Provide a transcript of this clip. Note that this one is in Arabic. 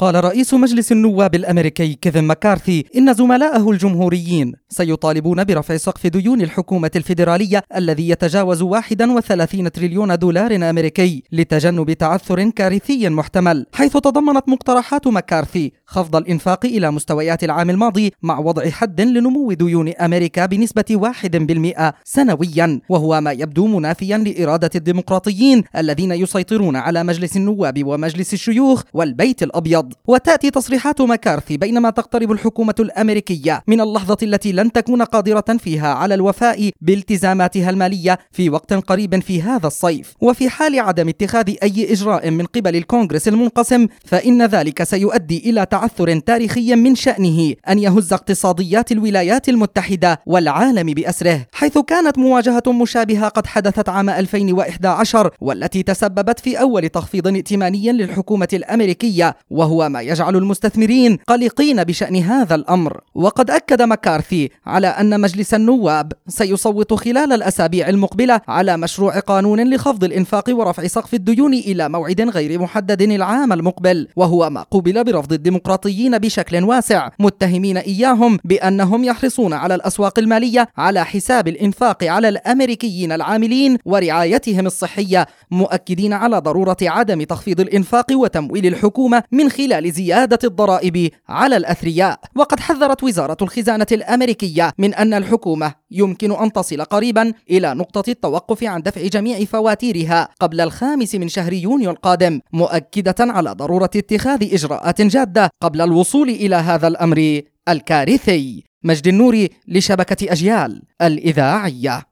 قال رئيس مجلس النواب الأمريكي كيفن مكارثي إن زملائه الجمهوريين سيطالبون برفع سقف ديون الحكومة الفيدرالية الذي يتجاوز 31 تريليون دولار أمريكي لتجنب تعثر كارثي محتمل حيث تضمنت مقترحات مكارثي خفض الإنفاق إلى مستويات العام الماضي مع وضع حد لنمو ديون أمريكا بنسبة 1% سنويا وهو ما يبدو منافيا لإرادة الديمقراطيين الذين يسيطرون على مجلس النواب ومجلس الشيوخ والبيت الأبيض. وتأتي تصريحات مكارثي بينما تقترب الحكومة الأمريكية من اللحظة التي لن تكون قادرة فيها على الوفاء بالتزاماتها المالية في وقت قريب في هذا الصيف. وفي حال عدم اتخاذ أي إجراء من قبل الكونغرس المنقسم فإن ذلك سيؤدي إلى تعثر تاريخي من شأنه أن يهز اقتصاديات الولايات المتحدة والعالم بأسره. حيث كانت مواجهة مشابهة قد حدثت عام 2011 والتي تسببت في أول تخفيض ائتماني للحكومة الأمريكية وهو ما يجعل المستثمرين قلقين بشأن هذا الأمر. وقد أكد مكارثي على أن مجلس النواب سيصوت خلال الأسابيع المقبلة على مشروع قانون لخفض الإنفاق ورفع سقف الديون إلى موعد غير محدد العام المقبل وهو ما قوبل برفض الديمقراطيين بشكل واسع متهمين إياهم بأنهم يحرصون على الأسواق المالية على حساب الإنفاق على الأمريكيين العاملين ورعايتهم الصحية مؤكدين على ضرورة عدم تخفيض الإنفاق وتمويل الحكومة من خلال زيادة الضرائب على الأثرياء. وقد حذرت وزارة الخزانة الامريكيه من أن الحكومة يمكن أن تصل قريبا إلى نقطة التوقف عن دفع جميع فواتيرها قبل الخامس من شهر يونيو القادم مؤكدة على ضرورة اتخاذ إجراءات جادة قبل الوصول إلى هذا الأمر الكارثي. مجد النوري لشبكة أجيال الإذاعية.